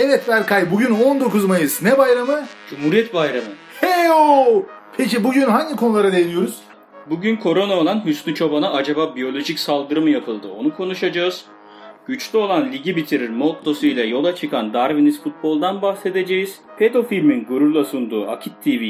Evet Berkay bugün 19 Mayıs. Ne bayramı? Cumhuriyet Bayramı. Heyo! Peki bugün hangi konulara değiniyoruz? Bugün korona olan Hüsnü Çoban'a acaba biyolojik saldırı mı yapıldı onu konuşacağız. Güçlü olan ligi bitirir mottosuyla yola çıkan Darwinist futboldan bahsedeceğiz. Pedofilmin gururla sunduğu Akit TV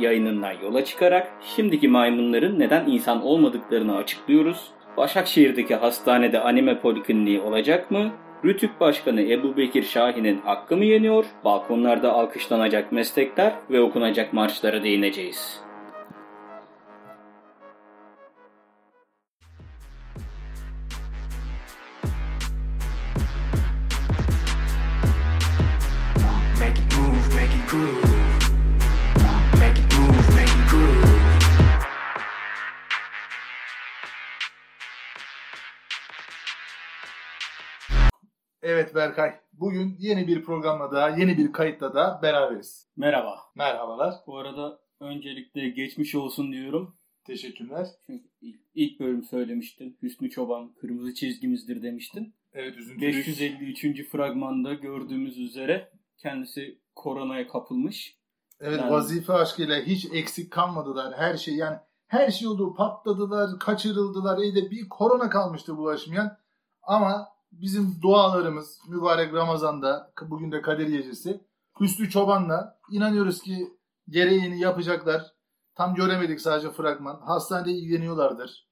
yayınından yola çıkarak şimdiki maymunların neden insan olmadıklarını açıklıyoruz. Başakşehir'deki hastanede anime polikliniği olacak mı? Rütük Başkanı Ebu Bekir Şahin'in hakkı mı yeniyor? Balkonlarda alkışlanacak meslekler ve okunacak marşlara değineceğiz. Evet Berkay. Bugün yeni bir programla daha, yeni bir kayıtla da beraberiz. Merhaba. Merhabalar. Bu arada öncelikle geçmiş olsun diyorum. Teşekkürler. Çünkü ilk bölüm söylemiştin. Hüsnü Çoban kırmızı çizgimizdir demiştin. Evet üzüntülü. 553. fragmanda gördüğümüz üzere kendisi koronaya kapılmış. Evet yani... vazife aşkıyla hiç eksik kalmadılar. Her şey yani her şey oldu. Patladılar, kaçırıldılar. İyi bir korona kalmıştı bulaşmayan. Ama bizim dualarımız mübarek Ramazan'da bugün de Kadir Gecesi Hüsnü Çoban'la inanıyoruz ki gereğini yapacaklar. Tam göremedik sadece fragman. Hastanede ilgileniyorlardır.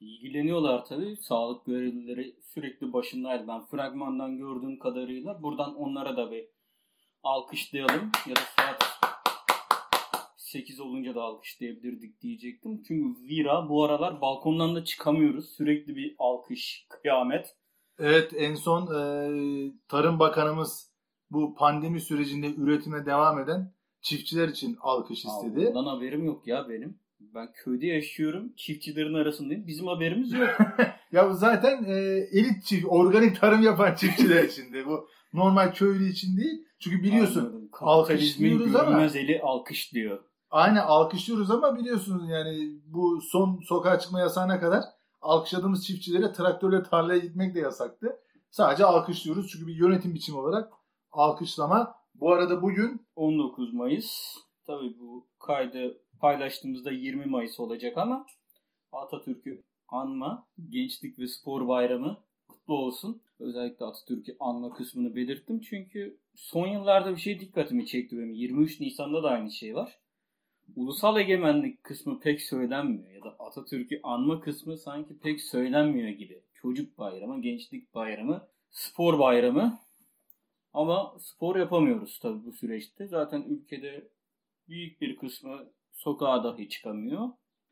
İlgileniyorlar tabii. Sağlık görevlileri sürekli başındaydı. Ben fragmandan gördüğüm kadarıyla buradan onlara da bir alkışlayalım. Ya da saat 8 olunca da alkışlayabilirdik diyecektim. Çünkü Vira bu aralar balkondan da çıkamıyoruz. Sürekli bir alkış, kıyamet. Evet en son e, Tarım Bakanımız bu pandemi sürecinde üretime devam eden çiftçiler için alkış istedi. Bundan haberim yok ya benim. Ben köyde yaşıyorum. Çiftçilerin arasındayım. Bizim haberimiz yok. ya bu zaten e, elit çift, organik tarım yapan çiftçiler içinde. Bu normal köylü için değil. Çünkü biliyorsun alkışlıyoruz ama. eli alkışlıyor. Aynen alkışlıyoruz ama biliyorsunuz yani bu son sokağa çıkma yasağına kadar alkışladığımız çiftçilere traktörle tarlaya gitmek de yasaktı. Sadece alkışlıyoruz çünkü bir yönetim biçimi olarak alkışlama. Bu arada bugün 19 Mayıs. Tabii bu kaydı paylaştığımızda 20 Mayıs olacak ama Atatürk'ü anma, gençlik ve spor bayramı kutlu olsun. Özellikle Atatürk'ü anma kısmını belirttim çünkü son yıllarda bir şey dikkatimi çekti benim. 23 Nisan'da da aynı şey var ulusal egemenlik kısmı pek söylenmiyor ya da Atatürk'ü anma kısmı sanki pek söylenmiyor gibi. Çocuk bayramı, gençlik bayramı, spor bayramı ama spor yapamıyoruz tabii bu süreçte. Zaten ülkede büyük bir kısmı sokağa dahi çıkamıyor.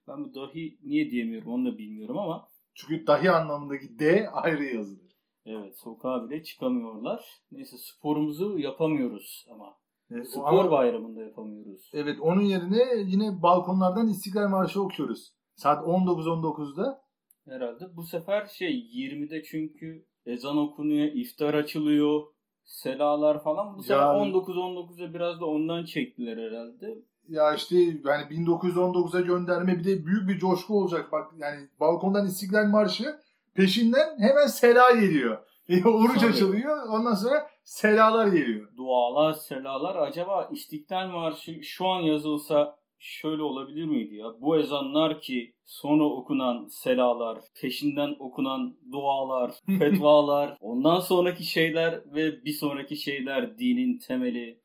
Ben bu dahi niye diyemiyorum onu da bilmiyorum ama. Çünkü dahi anlamındaki D ayrı yazılır. Evet sokağa bile çıkamıyorlar. Neyse sporumuzu yapamıyoruz ama e, Spor ama, bayramında yapamıyoruz. Evet onun yerine yine balkonlardan İstiklal Marşı okuyoruz. Saat 19.19'da. Herhalde. Bu sefer şey 20'de çünkü ezan okunuyor, iftar açılıyor, selalar falan. Bu sefer 19-19'da biraz da ondan çektiler herhalde. Ya işte yani 1919'a gönderme bir de büyük bir coşku olacak. Bak yani balkondan İstiklal Marşı peşinden hemen sela geliyor. Oruç açılıyor. Ondan sonra selalar geliyor. Dualar, selalar. Acaba İstiklal Marşı şu an yazılsa şöyle olabilir miydi ya? Bu ezanlar ki sonra okunan selalar, peşinden okunan dualar, fetvalar, ondan sonraki şeyler ve bir sonraki şeyler dinin temeli.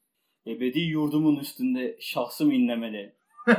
Ebedi yurdumun üstünde şahsım inlemeli.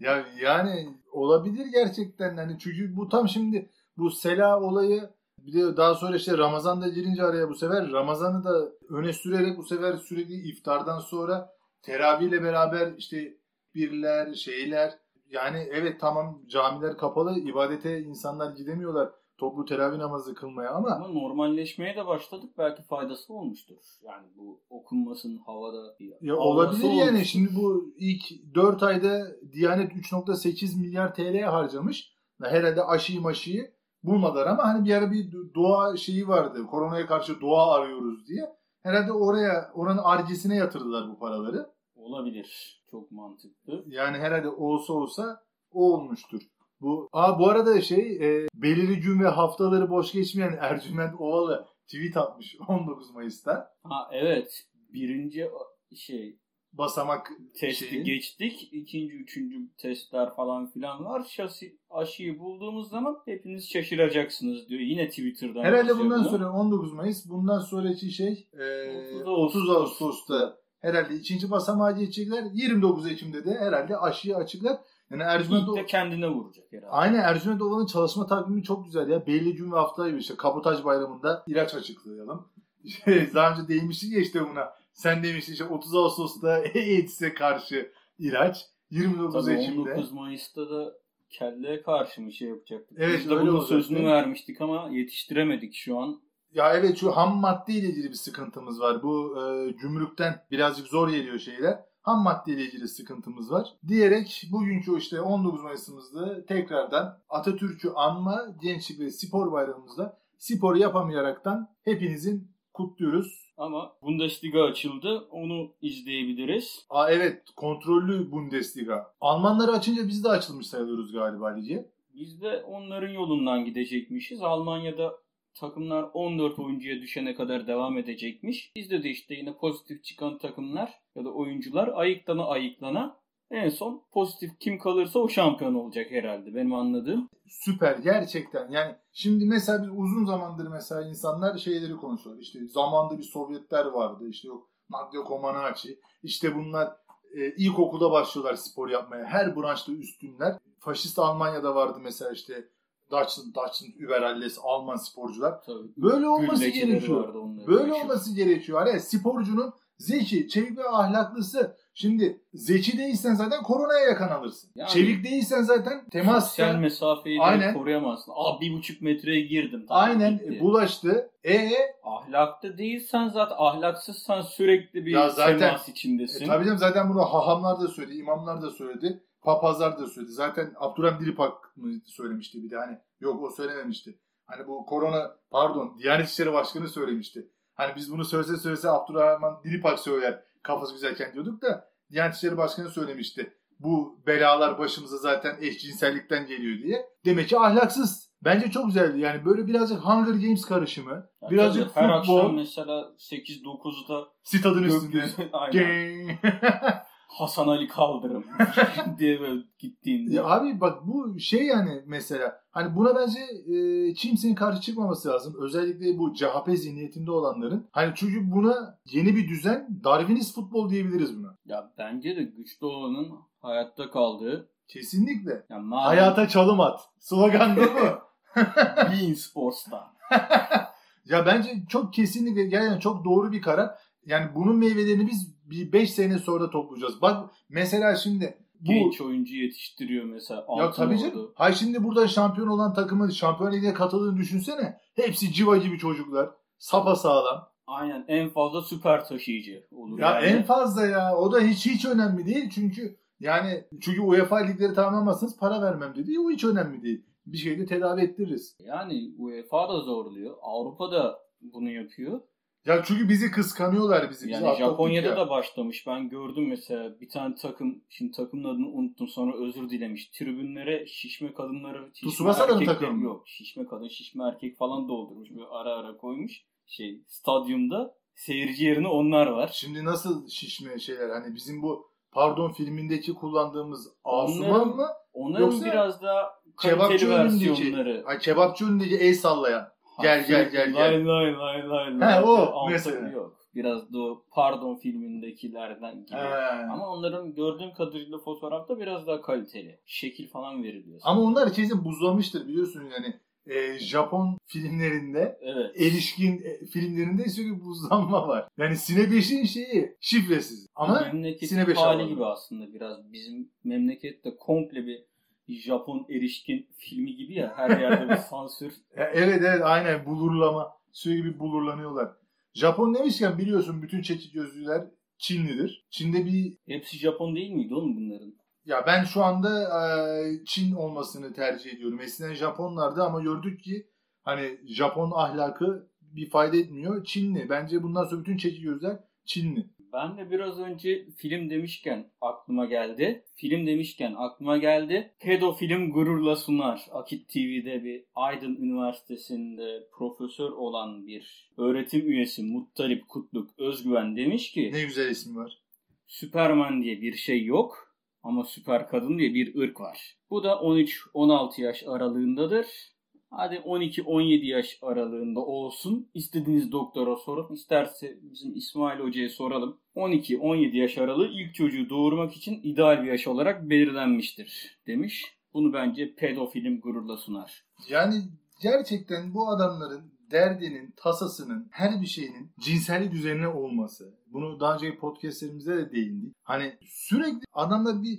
ya yani olabilir gerçekten hani çünkü bu tam şimdi bu sela olayı bir de daha sonra işte Ramazan'da girince araya bu sefer Ramazan'ı da öne sürerek bu sefer sürekli iftardan sonra teravihle beraber işte birler, şeyler yani evet tamam camiler kapalı ibadete insanlar gidemiyorlar toplu teravih namazı kılmaya ama... Ama normalleşmeye de başladık. Belki faydası olmuştur. Yani bu okunmasının havada bir ya Olabilir olmuştur. yani. Şimdi bu ilk 4 ayda Diyanet 3.8 milyar TL harcamış. Herhalde aşıyı maşıyı bulmadılar ama hani bir ara bir dua şeyi vardı. Koronaya karşı dua arıyoruz diye. Herhalde oraya oranın argesine yatırdılar bu paraları. Olabilir. Çok mantıklı. Yani herhalde olsa olsa o olmuştur. Bu Aa, bu arada şey e, belirli gün ve haftaları boş geçmeyen Ercüment Ovalı tweet atmış 19 Mayıs'ta. Ha evet. Birinci şey Basamak testi şeyi. geçtik. İkinci, üçüncü testler falan filan var. Şasi, aşıyı bulduğumuz zaman hepiniz şaşıracaksınız diyor. Yine Twitter'dan Herhalde bundan bunu. sonra 19 Mayıs. Bundan sonraki şey e, 30 30 Ağustos. Ağustos'ta herhalde ikinci basamağı geçecekler. 29 Ekim'de de herhalde aşıyı açıklar. Yani Ercüment İlk de kendine vuracak herhalde. Aynen Ercüment Ova'nın çalışma takvimi çok güzel ya. Belli gün ve hafta gibi işte Kabotaj Bayramı'nda ilaç açıklayalım. İşte daha önce değmiştik ya işte buna. Sen demiştin işte 30 Ağustos'ta AIDS'e karşı ilaç. 29 Tabii Ekim'de. 19 Mayıs'ta da kelleye karşı bir şey yapacaktık. Evet, Biz de bunun olacaktı. sözünü vermiştik ama yetiştiremedik şu an. Ya evet şu ham madde ile ilgili bir sıkıntımız var. Bu e, gümrükten birazcık zor geliyor şeyler. Ham madde ile ilgili sıkıntımız var. Diyerek bugünkü işte 19 Mayıs'ımızda tekrardan Atatürk'ü anma gençlik ve spor bayramımızda spor yapamayaraktan hepinizin kutluyoruz. Ama Bundesliga açıldı. Onu izleyebiliriz. Aa evet kontrollü Bundesliga. Almanları açınca biz de açılmış sayılıyoruz galiba lige. Biz de onların yolundan gidecekmişiz. Almanya'da takımlar 14 oyuncuya düşene kadar devam edecekmiş. Bizde de işte yine pozitif çıkan takımlar ya da oyuncular ayıklana ayıklana en son pozitif kim kalırsa o şampiyon olacak herhalde benim anladığım. Süper gerçekten. Yani şimdi mesela biz uzun zamandır mesela insanlar şeyleri konuşuyor. İşte zamanda bir Sovyetler vardı. İşte yok Nadia Comaneci. İşte bunlar e, ilkokulda başlıyorlar spor yapmaya. Her branşta üstünler. Faşist Almanya'da vardı mesela işte Deutschland, Deutschland, Überalles, Alman sporcular. Tabii. Böyle olması gerekiyor. Böyle olması gerekiyor. Hani sporcunun zeki, çevik ve ahlaklısı. Şimdi zeki değilsen zaten koronaya yakalanırsın. Yani- Çevik değilsen zaten temas Sosyal mesafeyi Aynen. koruyamazsın. Aa bir buçuk metreye girdim. Tamam, Aynen bitti. e, bulaştı. E, Ahlaklı değilsen zaten ahlaksızsan sürekli bir Ya zaten- temas e içindesin. tabii canım zaten bunu hahamlar da söyledi, imamlar da söyledi, papazlar da söyledi. Zaten Abdurrahim Dilipak mı söylemişti bir de hani yok o söylememişti. Hani bu korona pardon Diyanet İşleri Başkanı söylemişti. Hani biz bunu söylese söylese Abdurrahman Dilipak söyler kafası güzelken diyorduk da Diyanet İşleri Başkanı söylemişti. Bu belalar başımıza zaten eşcinsellikten geliyor diye. Demek ki ahlaksız. Bence çok güzeldi. Yani böyle birazcık Hunger Games karışımı. Ya birazcık tabii her futbol. akşam mesela 8-9'da Stadın üstünde. aynen. Hasan Ali kaldırım diye böyle gittiğinde. Ya abi bak bu şey yani mesela hani buna bence e, kimsenin karşı çıkmaması lazım. Özellikle bu CHP zihniyetinde olanların. Hani çünkü buna yeni bir düzen Darwinist futbol diyebiliriz buna. Ya bence de güçlü olanın hayatta kaldığı Kesinlikle. yani malum Hayata çalım at. Slogan değil mi? Bein Sports'ta. ya bence çok kesinlikle yani çok doğru bir karar. Yani bunun meyvelerini biz bir 5 sene sonra toplayacağız. Bak mesela şimdi bu Genç oyuncu yetiştiriyor mesela. Ya tabii canım. Hay şimdi burada şampiyon olan takımın şampiyon ligine katıldığını düşünsene. Hepsi civa gibi çocuklar. Sapa sağlam. Aynen en fazla süper taşıyıcı olur. Ya yani. en fazla ya. O da hiç hiç önemli değil. Çünkü yani çünkü UEFA ligleri tamamlamazsanız para vermem dedi. O hiç önemli değil. Bir şeyde tedavi ettiririz. Yani UEFA da zorluyor. Avrupa da bunu yapıyor. Ya çünkü bizi kıskanıyorlar bizi. Bizi Yani atlattık Japonya'da ya. da başlamış. Ben gördüm mesela bir tane takım, şimdi takımın adını unuttum sonra özür dilemiş. Tribünlere şişme kadınları, şişme Tsubasa'da mı takım? Yok şişme kadın, şişme erkek falan doldurmuş. Böyle ara ara koymuş. Şey stadyumda seyirci yerine onlar var. Şimdi nasıl şişme şeyler hani bizim bu pardon filmindeki kullandığımız Asuman mı? Onların Yoksa biraz daha Kebapçı kaliteli önündeki, versiyonları. ay kebapçı önündeki el sallayan. Gel, gel, gel, gel. Lay lay lay lay He, lay. o Altı- mesela. Yok. Biraz da o Pardon filmindekilerden gibi. He. Ama onların gördüğüm kadarıyla fotoğrafta biraz daha kaliteli. Şekil falan veriliyor. Ama onlar kesin buzlamıştır biliyorsun yani. E, Japon filmlerinde Evet. erişkin e, filmlerinde sürekli buzlanma var. Yani Sine 5'in şeyi şifresiz. Ama memleketin Sine beş hali aldı. gibi aslında biraz. Bizim memlekette komple bir Japon erişkin filmi gibi ya. Her yerde bir sansür. evet evet aynen bulurlama. Sürekli bulurlanıyorlar. Japon demişken biliyorsun bütün çekiç gözlüler Çinlidir. Çin'de bir Hepsi Japon değil miydi oğlum bunların? ya ben şu anda e, Çin olmasını tercih ediyorum. Eskiden Japonlardı ama gördük ki hani Japon ahlakı bir fayda etmiyor. Çinli. Bence bundan sonra bütün çekici gözler Çinli. Ben de biraz önce film demişken aklıma geldi. Film demişken aklıma geldi. Pedofilm gururla sunar. Akit TV'de bir Aydın Üniversitesi'nde profesör olan bir öğretim üyesi Muttalip Kutluk Özgüven demiş ki Ne güzel ismi var. Süperman diye bir şey yok ama süper kadın diye bir ırk var. Bu da 13-16 yaş aralığındadır. Hadi 12-17 yaş aralığında olsun. İstediğiniz doktora sorun. İsterse bizim İsmail Hoca'ya soralım. 12-17 yaş aralığı ilk çocuğu doğurmak için ideal bir yaş olarak belirlenmiştir demiş. Bunu bence pedofilim gururla sunar. Yani gerçekten bu adamların derdinin, tasasının, her bir şeyinin cinsellik üzerine olması. Bunu daha önceki podcastlerimizde de değindik. Hani sürekli adamlar bir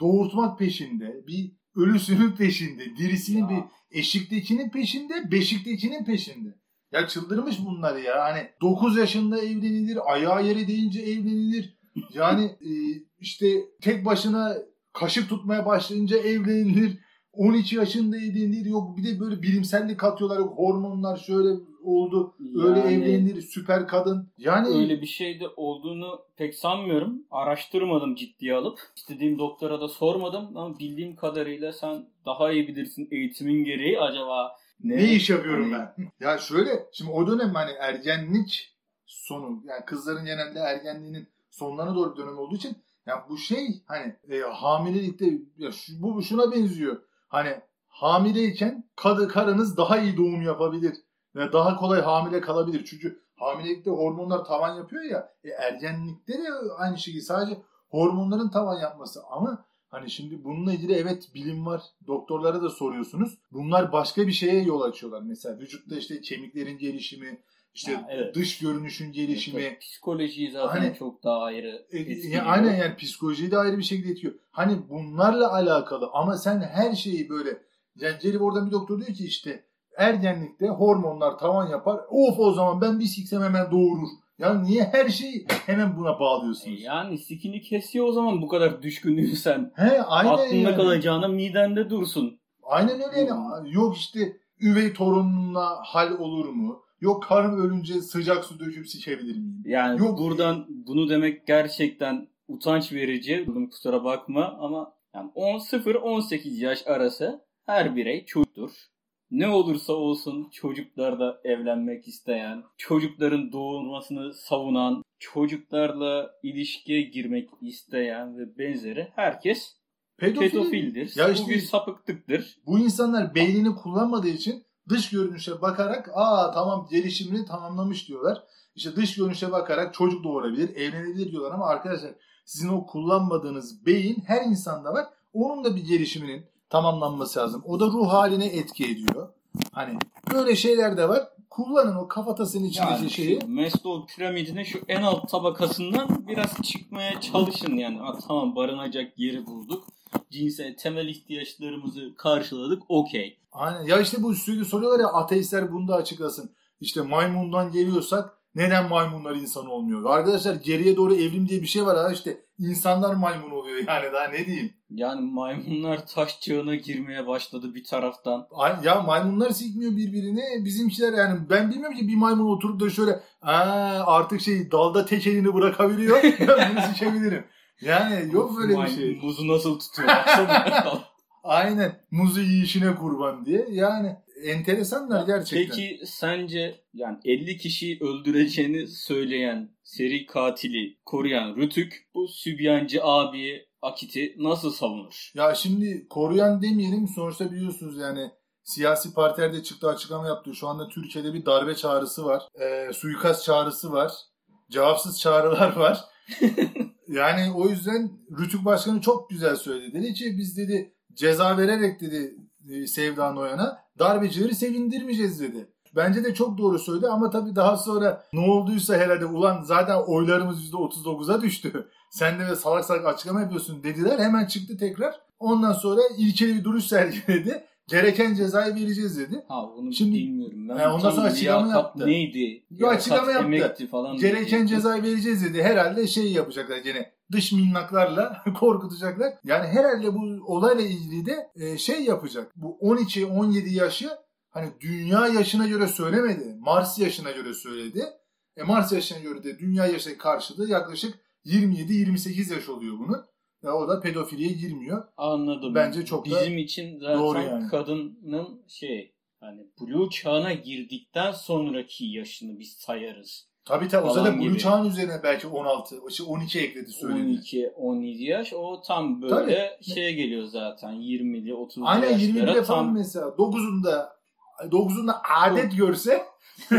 doğurtmak peşinde, bir ölüsünün peşinde, dirisinin bir eşiktekinin peşinde, beşiktekinin peşinde. Ya çıldırmış bunlar ya. Hani 9 yaşında evlenilir, ayağı yere değince evlenilir. Yani e, işte tek başına kaşık tutmaya başlayınca evlenilir. 12 yaşında evlenilir. Yok bir de böyle bilimsellik katıyorlar. Yok hormonlar şöyle oldu. Öyle Yani- evlenilir. Süper kadın. Yani Öyle bir şey de olduğunu pek sanmıyorum. Araştırmadım ciddiye alıp. İstediğim doktora da sormadım ama bildiğim kadarıyla sen daha iyi bilirsin eğitimin gereği acaba ne, ne iş yapıyorum Hani- ben? Ya şöyle şimdi o dönem hani ergenlik sonu yani kızların genelde ergenliğinin sonlarına doğru bir dönem olduğu için ya bu şey hani e, hamilelikte ya şu, bu şuna benziyor. Hani hamileyken kadı karınız daha iyi doğum yapabilir ve daha kolay hamile kalabilir. Çünkü hamilelikte hormonlar tavan yapıyor ya. E, ergenlikte de aynı şekilde sadece hormonların tavan yapması ama Hani şimdi bununla ilgili evet bilim var. Doktorlara da soruyorsunuz. Bunlar başka bir şeye yol açıyorlar. Mesela vücutta işte kemiklerin gelişimi, işte Ha, evet. dış görünüşün gelişimi. Evet, Psikolojiyi zaten Hani- çok daha ayrı E, etkiliyor. ya aynen yani psikolojiyi de ayrı bir şekilde etkiliyor. Hani bunlarla alakalı ama sen her şeyi böyle yani gelip oradan bir doktor diyor ki işte ergenlikte hormonlar tavan yapar. Of o zaman ben bir siksem hemen doğurur. Ya niye her şeyi hemen buna E, bağlıyorsunuz? Yani sikini kesiyor o zaman bu kadar düşkünlüğü sen. He aynen Aklında yani. kalacağına midende dursun. Aynen öyle yani. Yok işte üvey torununa hal olur mu? Yok karım ölünce sıcak su döküp sikebilir miyim? Yani Yok. buradan bunu demek gerçekten utanç verici. Kusura bakma ama yani 10 0-18 yaş arası her birey çocuktur. Ne olursa olsun çocuklarla evlenmek isteyen, çocukların doğurmasını savunan, çocuklarla ilişkiye girmek isteyen ve benzeri herkes Pedofili- pedofildir. Ya Bu işte bir sapıklıktır. bu insanlar beynini kullanmadığı için dış görünüşe bakarak aa tamam gelişimini tamamlamış diyorlar. İşte dış görünüşe bakarak çocuk doğurabilir, evlenebilir diyorlar ama arkadaşlar sizin o kullanmadığınız beyin her insanda var. Onun da bir gelişiminin tamamlanması lazım. O da ruh haline etki ediyor. Hani böyle şeyler de var. Kullanın o kafatasının içindeki Yani şeyi. Maslow piramidine şu en alt tabakasından biraz çıkmaya çalışın yani. Ha, tamam barınacak yeri bulduk. Cinsel temel ihtiyaçlarımızı karşıladık. Okey. Aynen. Ya işte bu sürekli soruyorlar ya ateistler bunu da açıklasın. İşte maymundan geliyorsak neden maymunlar insan olmuyor? Arkadaşlar geriye doğru evrim diye bir şey var ha işte insanlar maymun oluyor yani daha ne diyeyim. Yani maymunlar taş çağına girmeye başladı bir taraftan. Ay- Ya maymunlar sikmiyor birbirini. Bizimkiler yani ben bilmiyorum ki bir maymun oturup da şöyle "Aa, artık şey dalda tek elini bırakabiliyor. ben bunu sikebilirim. Yani yok böyle bir şey. Muzu nasıl tutuyor? baksana. Aynen muzu yiyişine kurban diye. Yani enteresanlar gerçekten. Peki sence yani 50 kişiyi öldüreceğini söyleyen seri katili koruyan Rütük bu sübyancı abiye Akit'i nasıl savunur? Ya şimdi koruyan demeyelim sonuçta biliyorsunuz yani siyasi partiler de çıktı açıklama yaptı. Şu anda Türkiye'de bir darbe çağrısı var. Ee, suikast çağrısı var. Cevapsız çağrılar var. yani o yüzden Rütük Başkanı çok güzel söyledi. Dedi ki biz dedi ceza vererek dedi e, Sevda Noyan'a darbecileri sevindirmeyeceğiz dedi. Bence de çok doğru söyledi ama tabii daha sonra ne olduysa herhalde ulan zaten oylarımız %39'a düştü. Sen de salak salak açıklama yapıyorsun dediler. Hemen çıktı tekrar. Ondan sonra ilkeli bir duruş sergiledi. Gereken cezayı vereceğiz dedi. Ha onu Şimdi- bilmiyorum. Ben He, ondan sonra açıklama yaptı. Neydi? Yo, açıklama yaptı. falan. Gereken dedi. cezayı vereceğiz dedi. Herhalde şey yapacaklar gene dış minnaklarla korkutacaklar. Yani herhalde bu olayla ilgili de e, şey yapacak. Bu 12-17 yaşı hani dünya yaşına göre söylemedi. Mars yaşına göre söyledi. E Mars yaşına göre de dünya yaşına karşılığı yaklaşık 27-28 yaş oluyor bunun. Ya o da pedofiliye girmiyor. Anladım. Bence çok da Bizim için zaten doğru yani. kadının şey hani blue çağına girdikten sonraki yaşını biz sayarız. Tabii tabii o zaten Blue çağın üzerine belki 16, işte 12 ekledi söyledi. 12 17 yaş o tam böyle Tabii. şeye geliyor zaten 20'li 30'lu Aynen yaşlara 20 bile falan tam mesela. 9'unda 9'unda adet görse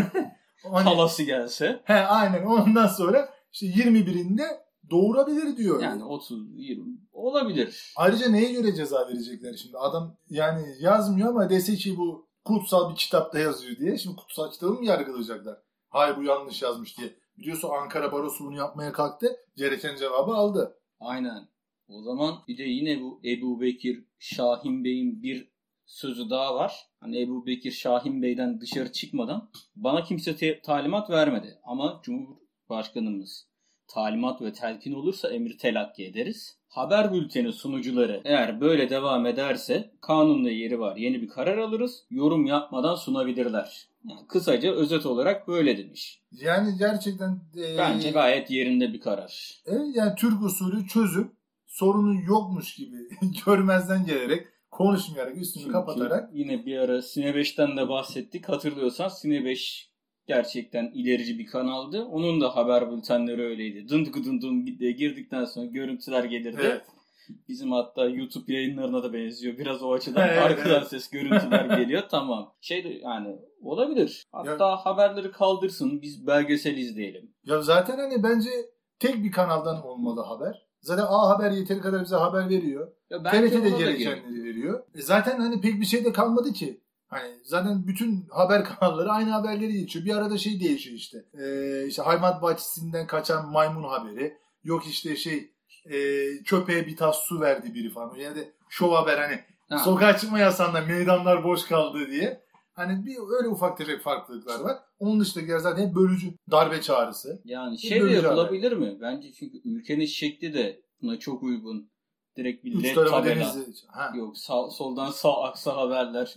hani- halası gelse he, aynen ondan sonra işte 21'inde doğurabilir diyor. yani 30 20 olabilir. Ayrıca neye göre ceza verecekler şimdi? Adam yani yazmıyor ama dese ki bu kutsal bir kitapta yazıyor diye. Şimdi kutsal kitabı mı yargılayacaklar? Hayır bu yanlış yazmış diye. Biliyorsun Ankara Barosu bunu yapmaya kalktı. Gereken cevabı aldı. Aynen. O zaman bir de yine bu Ebu Bekir Şahin Bey'in bir sözü daha var. Hani Ebu Bekir Şahin Bey'den dışarı çıkmadan bana kimse te- talimat vermedi. Ama Cumhurbaşkanımız talimat ve telkin olursa emir telakki ederiz. Haber bülteni sunucuları eğer böyle devam ederse kanunda yeri var. Yeni bir karar alırız. Yorum yapmadan sunabilirler. Yani kısaca özet olarak böyle demiş. Yani gerçekten e, Bence gayet yerinde bir karar. Evet, yani Türk usulü çözüm sorunu yokmuş gibi görmezden gelerek konuşmayarak üstünü Çünkü kapatarak yine bir ara Sine 5'ten de bahsettik. Hatırlıyorsan Sine 5 gerçekten ilerici bir kanaldı. Onun da haber bültenleri öyleydi. Dın dıgı dın diye girdikten sonra görüntüler gelirdi. evet. Bizim hatta YouTube yayınlarına da benziyor. Biraz o açıdan Evet, arkadan evet. ses görüntüler geliyor. Tamam. Şey de yani olabilir. Hatta haberleri kaldırsın. Biz belgesel izleyelim. Ya zaten hani bence tek bir kanaldan olmalı haber. Zaten A Haber yeteri kadar bize haber veriyor. Ya TRT de gerekenleri veriyor. E zaten hani pek bir şey de kalmadı ki. Hani zaten bütün haber kanalları aynı haberleri geçiyor. Bir arada şey değişiyor işte. Ee, işte hayvan bahçesinden kaçan maymun haberi. Yok işte şey e, köpeğe bir tas su verdi biri falan. Yani de şov haber hani Ha. sokağa çıkma yasağında meydanlar boş kaldı diye. Hani bir öyle ufak tefek farklılıklar var. Onun dışındakiler zaten hep bölücü darbe çağrısı. Yani Bir şey de yapılabilir mi? Bence çünkü ülkenin şekli de buna çok uygun. Direkt bir led tabela. Ha. Yok sağ, soldan sağ aksa haberler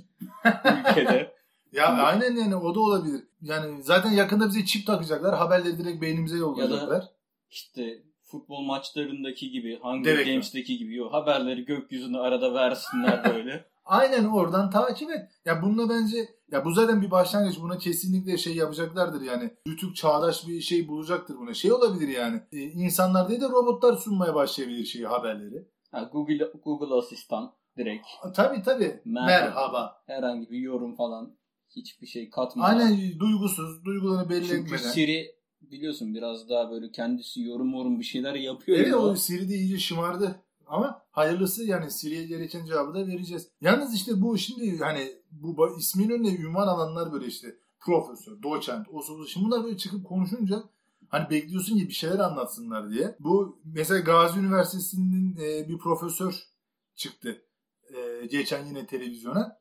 ülkede. Ya aynen yani o da olabilir. Yani zaten yakında bize çip takacaklar. Haberleri direkt beynimize yollayacaklar. İşte futbol maçlarındaki gibi, Hunger Direkt mi? Games'teki gibi yok. Haberleri gökyüzüne arada versinler böyle. Aynen oradan takip et. Ya bununla bence ya bu zaten bir başlangıç. Buna kesinlikle şey yapacaklardır yani. YouTube çağdaş bir şey bulacaktır buna. Şey olabilir yani. E, insanlar değil de robotlar sunmaya başlayabilir şeyi haberleri. Ha, Google Google Asistan direkt Tabii tabii. Merhaba. Merhaba. herhangi bir yorum falan hiçbir şey katmadan. Aynen duygusuz, duygularını belli Çünkü etmeden. Siri biliyorsun biraz daha böyle kendisi yorum yorum bir şeyler yapıyor. Evet ya. o Siri de iyice şımardı. Ama hayırlısı yani Siri'ye gereken cevabı da vereceğiz. Yalnız işte bu şimdi hani bu ismin önüne ünvan alanlar böyle işte profesör, doçent, o Şimdi bunlar böyle çıkıp konuşunca hani bekliyorsun ki bir şeyler anlatsınlar diye. Bu mesela Gazi Üniversitesi'nin e, bir profesör çıktı e, geçen yine televizyona.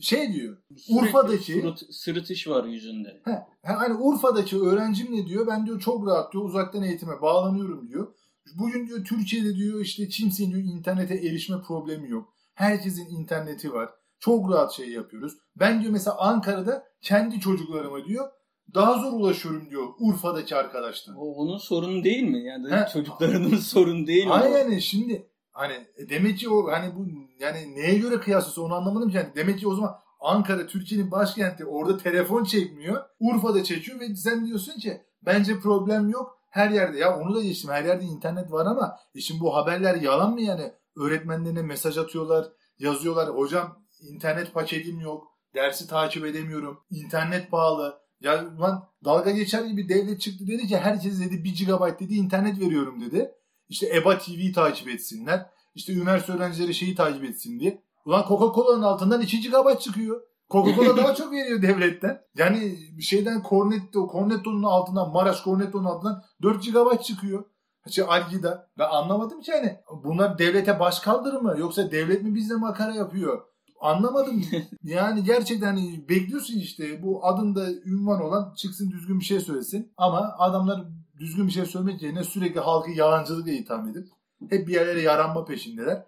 Şey diyor. Sürekli Urfa'daki- sırıt- sırıtış var yüzünde. He, he, hani Urfa'daki öğrencim ne diyor? Ben diyor çok rahat diyor uzaktan eğitime bağlanıyorum diyor. Bugün diyor Türkiye'de diyor işte kimsenin diyor internete erişme problemi yok. Herkesin interneti var. Çok rahat şey yapıyoruz. Ben diyor mesela Ankara'da kendi çocuklarıma diyor daha zor ulaşıyorum diyor Urfa'daki arkadaşlar. O onun sorunu değil mi? Yani He. çocuklarının sorunu değil mi? Aynen şimdi hani e, demek ki o hani bu yani neye göre kıyaslıyorsa onu anlamadım ki. Yani demek ki o zaman Ankara Türkiye'nin başkenti orada telefon çekmiyor. Urfa'da çekiyor ve sen diyorsun ki bence problem yok. Her yerde ya onu da geçtim her yerde internet var ama e şimdi bu haberler yalan mı yani? Öğretmenlerine mesaj atıyorlar, yazıyorlar. Hocam internet paketim yok. Dersi takip edemiyorum. internet bağlı. Ya lan dalga geçer gibi devlet çıktı dedi ki herkes dedi 1 GB dedi internet veriyorum dedi. İşte EBA TV'yi takip etsinler. İşte üniversite öğrencileri şeyi takip etsin diye. Ulan Coca-Cola'nın altından 2 GB çıkıyor. Coca-Cola daha çok veriyor devletten. Yani şeyden Cornetto, Cornetto'nun altından, Maraş Cornetto'nun altından 4 GB çıkıyor. Şey Algida. Ben anlamadım ki hani bunlar devlete baş kaldırır mı? Yoksa devlet mi bizle makara yapıyor? Anlamadım. yani gerçekten hani bekliyorsun işte bu adında ünvan olan çıksın düzgün bir şey söylesin. Ama adamlar düzgün bir şey söylemek yerine sürekli halkı yalancılıkla itham edip hep bir yerlere yaranma peşindeler.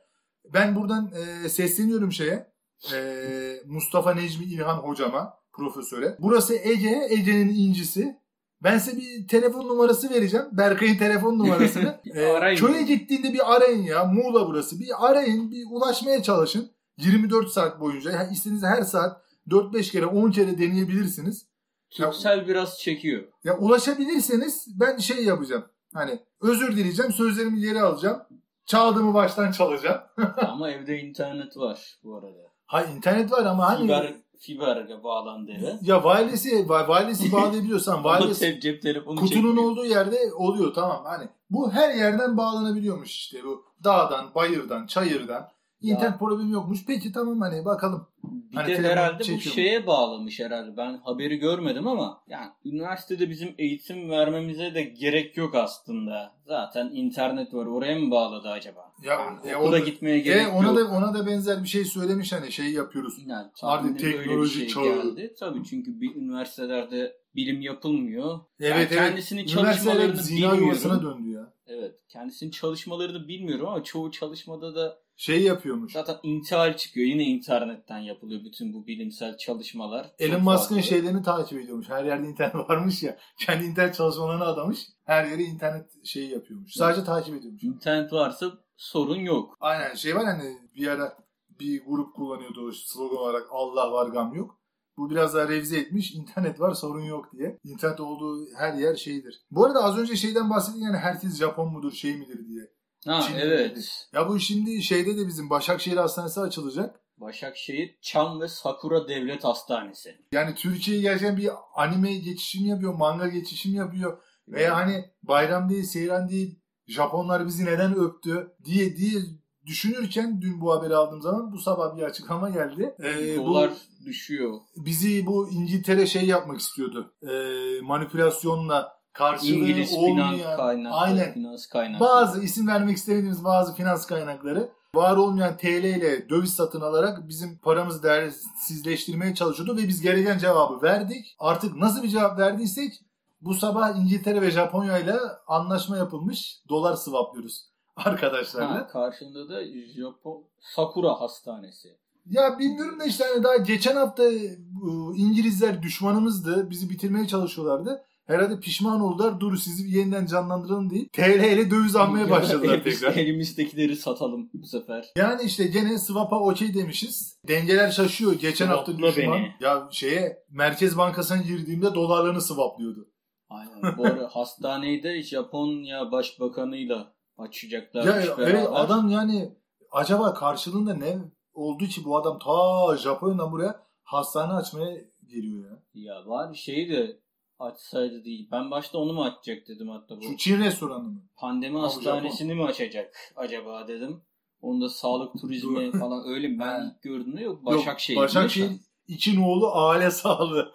Ben buradan e, sesleniyorum şeye. e, Mustafa Necmi İlhan hocama, profesöre. Burası Ege, Ege'nin incisi. Ben size bir telefon numarası vereceğim. Berkay'ın telefon numarasını. Ee, Arayın. köye gittiğinde bir arayın ya. Muğla burası. Bir arayın. Bir ulaşmaya çalışın. 24 saat boyunca. Yani istediğiniz her saat 4-5 kere 10 kere deneyebilirsiniz. Türksel biraz çekiyor. Ya ulaşabilirseniz ben şey yapacağım. Hani özür dileyeceğim. Sözlerimi geri alacağım. Çaldığımı baştan çalacağım. Ama evde internet var bu arada. Ha internet var ama hani Fiber, fiberle bağlandı eve. ya wireless'i wireless'i bağlayabiliyorsan wireless cep telefonu kutunun çekmiyor. olduğu yerde oluyor tamam. Hani bu her yerden bağlanabiliyormuş işte bu dağdan, bayırdan, çayırdan. İnternet problemi yokmuş. Peki tamam hani bakalım. Bir Hani de herhalde bu mu? şeye bağlamış herhalde. Ben haberi görmedim ama yani üniversitede bizim eğitim vermemize de gerek yok aslında. Zaten internet var. Oraya mı bağladı acaba? Ya, Yani e, okula o da- gitmeye E, gerek ona yok. da ona da benzer bir şey söylemiş hani şey yapıyoruz. Yani Artık teknoloji şey çağı. geldi. Tabii çünkü bir üniversitelerde bilim yapılmıyor. Evet Yani evet. kendisinin çalışmalarını zina yuvasına döndü ya. Evet. Kendisinin çalışmalarını bilmiyorum ama çoğu çalışmada da Şey yapıyormuş. zaten intihal çıkıyor. Yine internetten yapılıyor bütün bu bilimsel çalışmalar. Elon Musk'ın şeylerini takip ediyormuş. Her yerde internet varmış ya. Kendi internet çalışmalarını adamış. Her yere internet şeyi yapıyormuş. Sadece takip ediyormuş. İnternet varsa sorun yok. Aynen şey var hani bir ara bir grup kullanıyordu o slogan olarak Allah var gam yok. Bu biraz daha revize etmiş. İnternet var sorun yok diye. İnternet olduğu her yer şeydir. Bu arada az önce şeyden bahsettin yani herkes Japon mudur şey midir diye. Ha Çin evet. Ya bu şimdi şeyde de bizim Başakşehir Hastanesi açılacak. Başakşehir Çam ve Sakura Devlet Hastanesi. Yani Türkiye'ye gerçekten bir anime geçişim yapıyor, manga geçişim yapıyor. Veya hani bayram değil, seyran değil, Japonlar bizi neden öptü diye diye düşünürken dün bu haberi aldığım zaman bu sabah bir açıklama geldi. Ee, Dolar bu, düşüyor. bizi bu İngiltere şey yapmak istiyordu. Ee, manipülasyonla karşılığı İngiliz olmayan finans kaynakları. aynen. Finans kaynakları. bazı isim vermek istemediğimiz bazı finans kaynakları var olmayan TL ile döviz satın alarak bizim paramızı değersizleştirmeye çalışıyordu ve biz gereken cevabı verdik. Artık nasıl bir cevap verdiysek bu sabah İngiltere ve Japonya ile anlaşma yapılmış. Dolar swaplıyoruz arkadaşlarla. Ha, karşında da Japon Sakura Hastanesi. Ya bilmiyorum da işte hani daha geçen hafta bu İngilizler düşmanımızdı. Bizi bitirmeye çalışıyorlardı. Herhalde pişman oldular. Dur sizi yeniden canlandıralım deyip TL ile döviz almaya başladılar tekrar. Elimizdekileri satalım bu sefer. Yani işte gene swap'a okey demişiz. Dengeler şaşıyor. Geçen hafta Swapla düşman. beni. Ya şeye Merkez Bankası'na girdiğimde dolarlarını swaplıyordu. Aynen. Bu ara hastaneyi de Japonya Başbakanıyla açacaklar. Ya evet adam yani acaba karşılığında ne oldu ki bu adam ta Japonya'dan buraya hastane açmaya geliyor ya. Ya var şeyi de açsaydı değil. Ben başta onu mu açacak dedim hatta bu. Şu Çin restoranı mı? Pandemi bu hastanesini mi açacak acaba dedim. Onda sağlık turizmi falan öyle mi? Ben ilk gördüğümde yok. Yok, Başakşehir. Başakşehir iki oğlu aile sağlığı.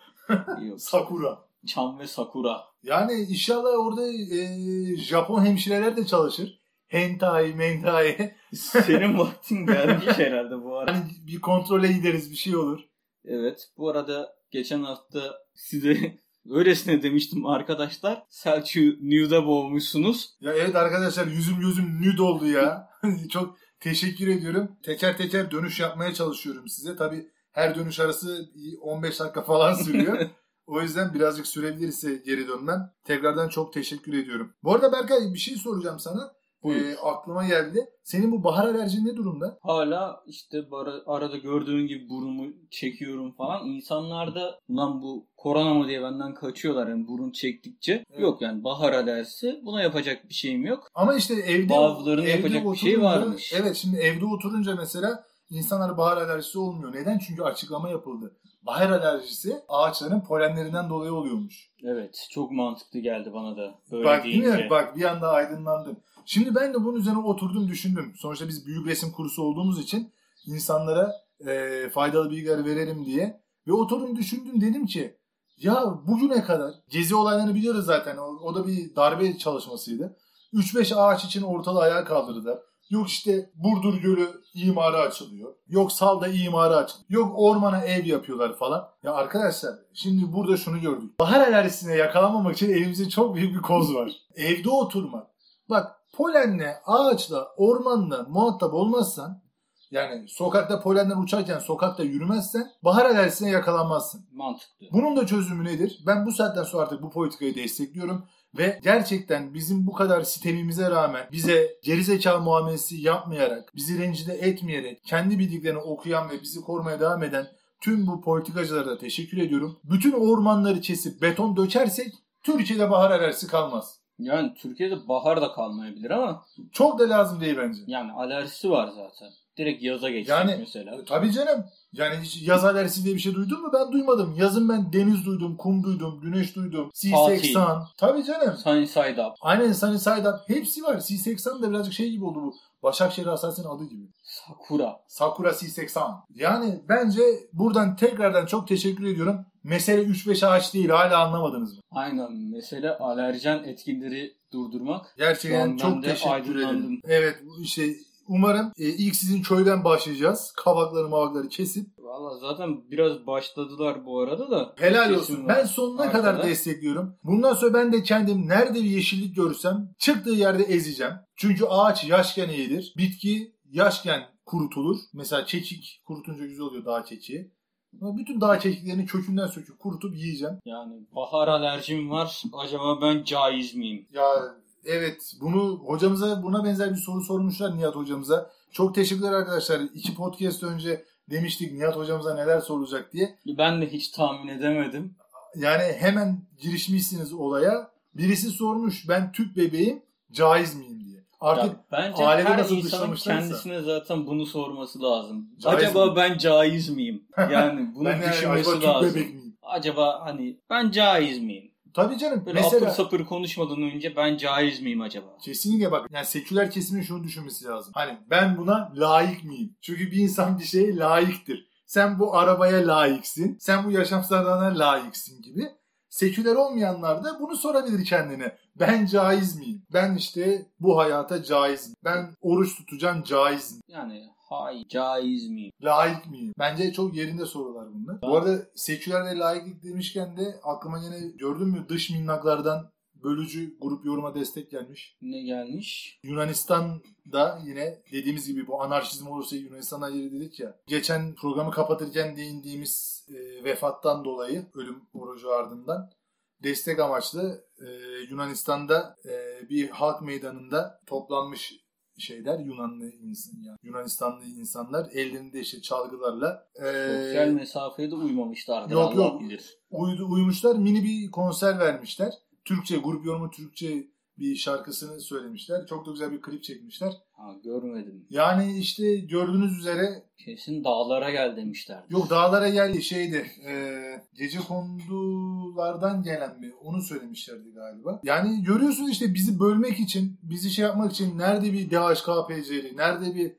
Yok. Sakura. Çam ve Sakura. Yani inşallah orada e, Japon hemşireler de çalışır. Hentai, mentai. Senin vaktin gelmiş herhalde bu ara. Hani bir kontrole gideriz bir şey olur. Evet. Bu arada geçen hafta size öylesine demiştim arkadaşlar. Selçuk New'da boğmuşsunuz. Ya evet arkadaşlar yüzüm gözüm nüd oldu ya. Çok teşekkür ediyorum. Teker teker dönüş yapmaya çalışıyorum size. Tabi her dönüş arası 15 dakika falan sürüyor. o yüzden birazcık sürebilirse geri dönmem. Tekrardan çok teşekkür ediyorum. Bu arada Berkay bir şey soracağım sana. Buyur. Ee, aklıma geldi. Senin bu bahar alerjin ne durumda? Hala işte bara- arada gördüğün gibi burnumu çekiyorum falan. İnsanlarda ulan bu korona mı diye benden kaçıyorlar yani burun çektikçe. Evet. Yok yani bahar alerjisi. Buna yapacak bir şeyim yok. Ama işte evde Bazılarının evde yapacak bir şey varmış. Evet şimdi evde oturunca mesela insanlar bahar alerjisi olmuyor. Neden? Çünkü açıklama yapıldı. Bahar alerjisi ağaçların polenlerinden dolayı oluyormuş. Evet çok mantıklı geldi bana da böyle Bak değil deyince. mi? Bak bir anda aydınlandım. Şimdi ben de bunun üzerine oturdum düşündüm. Sonuçta biz büyük resim kursu olduğumuz için insanlara e, faydalı bilgiler verelim diye. Ve oturdum düşündüm dedim ki ya bugüne kadar gezi olaylarını biliyoruz zaten. O, o da bir darbe çalışmasıydı. 3-5 ağaç için ortalığı ayağa kaldırdılar. Yok işte Burdur Gölü imarı açılıyor. Yok Salda imarı açılıyor. Yok ormana ev yapıyorlar falan. Ya arkadaşlar şimdi burada şunu gördük. Bahar alerjisine yakalanmamak için elimizde çok büyük bir koz var. Evde oturmak. Bak polenle, ağaçla, ormanla muhatap olmazsan Yani sokakta polenler uçarken sokakta yürümezsen bahar alerjisine yakalanmazsın. Mantıklı. Bunun da çözümü nedir? Ben bu saatten sonra artık bu politikayı destekliyorum. Ve gerçekten bizim bu kadar sitemimize rağmen bize gerizekalı muamelesi yapmayarak, bizi rencide etmeyerek, kendi bildiklerini okuyan ve bizi korumaya devam eden tüm bu politikacılara da teşekkür ediyorum. Bütün ormanları kesip beton dökersek Türkiye'de bahar alerjisi kalmaz. Yani Türkiye'de bahar da kalmayabilir ama Çok da lazım değil bence. yani alerjisi var zaten. Direkt yaza geçecek Yani- mesela. Tabii canım. Yani hiç yaz alerjisi diye bir şey duydun mu? Ben duymadım. Yazın ben deniz duydum, kum duydum, güneş duydum. C80. Tabii canım. Sunny side up. Aynen Sunny Side Up. Hepsi var. C80 da birazcık şey gibi oldu bu. Başakşehir Hastanesi'nin adı gibi. Sakura. Sakura C80. Yani bence buradan tekrardan çok teşekkür ediyorum. Mesele 3-5 ağaç değil. Hala anlamadınız mı? Aynen. Mesele alerjen etkinleri durdurmak. Gerçekten çok teşekkür ederim. Evet işte umarım e, ilk sizin köyden başlayacağız. Kavakları mavakları kesip. Valla zaten biraz başladılar bu arada da. Helal olsun. Ben sonuna Arkada. kadar destekliyorum. Bundan sonra ben de kendim nerede bir yeşillik görürsem çıktığı yerde ezeceğim. Çünkü ağaç yaşken iyidir. Bitki yaşken kurutulur. Mesela çekik kurutunca güzel oluyor dağ çekiği. Ama bütün dağ çekiklerini kökünden söküp kurutup yiyeceğim. Yani bahar alerjim var. Acaba ben caiz miyim? Ya evet bunu hocamıza buna benzer bir soru sormuşlar Nihat hocamıza. Çok teşekkürler arkadaşlar. İki podcast önce demiştik Nihat hocamıza neler sorulacak diye. Ben de hiç tahmin edemedim. Yani hemen girişmişsiniz olaya. Birisi sormuş ben tüp bebeğim caiz miyim. Artık Ya bence ailede her nasıl insanın kendisine zaten bunu sorması lazım. Caiz acaba miyim? ben caiz miyim? Yani bunu ben yani düşünmesi tüp lazım. miyim? Acaba hani ben caiz miyim? Tabii canım. Böyle mesela apır sapır konuşmadan önce ben caiz miyim acaba? kesinlikle bak yani seküler kesimin şunu düşünmesi lazım. Hani ben buna layık mıyım? Çünkü bir insan bir şeye layıktır. Sen bu arabaya layıksın. Sen bu yaşam standartlarına layıksın gibi. Seküler olmayanlar da bunu sorabilir kendine. Ben caiz miyim? Ben işte bu hayata caiz miyim? Ben oruç tutacağım caiz miyim? Yani hay caiz miyim? Layık mıyım? Bence çok yerinde sorular bunlar. Bu arada seküler ve layıklık demişken de aklıma yine gördün mü dış minnaklardan bölücü grup yoruma destek gelmiş. Ne gelmiş? Yunanistan'da yine dediğimiz gibi bu anarşizm olursa Yunanistan'a yeri dedik ya. Geçen programı kapatırken değindiğimiz e, vefattan dolayı ölüm orucu ardından destek amaçlı e, Yunanistan'da e, bir halk meydanında toplanmış şeyler Yunanlı insan yani Yunanistanlı insanlar ellerinde işte çalgılarla e, Sosyal mesafeye de uymamışlardır yok, Allah yok. bilir. uydu, uymuşlar mini bir konser vermişler. Türkçe grup yorumu Türkçe bir şarkısını söylemişler. Çok da güzel bir klip çekmişler. Ha görmedim. Yani işte gördüğünüz üzere Kesin dağlara gel demişler. yok dağlara geldi şeydi e, gece kondulardan gelen mi onu söylemişlerdi galiba. Yani görüyorsunuz işte bizi bölmek için bizi şey yapmak için nerede bir DHKPC'li nerede bir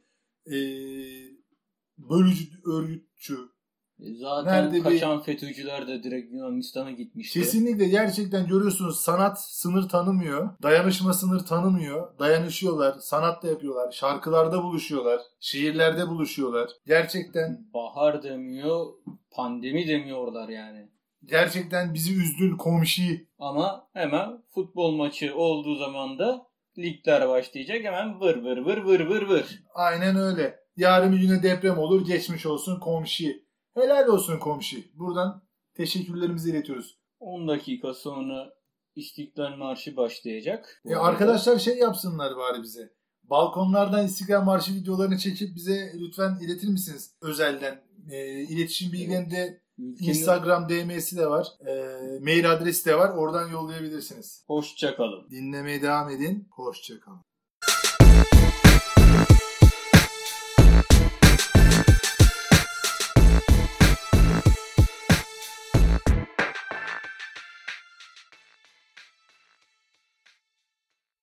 e, bölücü örgütçü Zaten Nerede bir- kaçan FETÖ'cüler de direkt Yunanistan'a gitmişti. Kesinlikle gerçekten görüyorsunuz sanat sınır tanımıyor. Dayanışma sınır tanımıyor. Dayanışıyorlar. Sanat da yapıyorlar. Şarkılarda buluşuyorlar. Şiirlerde buluşuyorlar. Gerçekten Bahar demiyor, pandemi demiyorlar yani. gerçekten bizi üzdün komşu. Ama hemen futbol maçı olduğu zaman da ligler başlayacak hemen vır vır vır vır vır vır. Aynen öyle. Yarın bir güne deprem olur. Geçmiş olsun komşu. Helal olsun komşu. Buradan teşekkürlerimizi iletiyoruz. 10 dakika sonra İstiklal Marşı başlayacak. E arkadaşlar şey yapsınlar bari bize. Balkonlardan İstiklal Marşı videolarını çekip bize lütfen iletir misiniz özelden? E, iletişim bilgilerini de Ülkenin Instagram DM'si de var. E, mail adresi de var. Oradan yollayabilirsiniz. hoşça kalın. Dinlemeye devam edin. Hoşçakalın.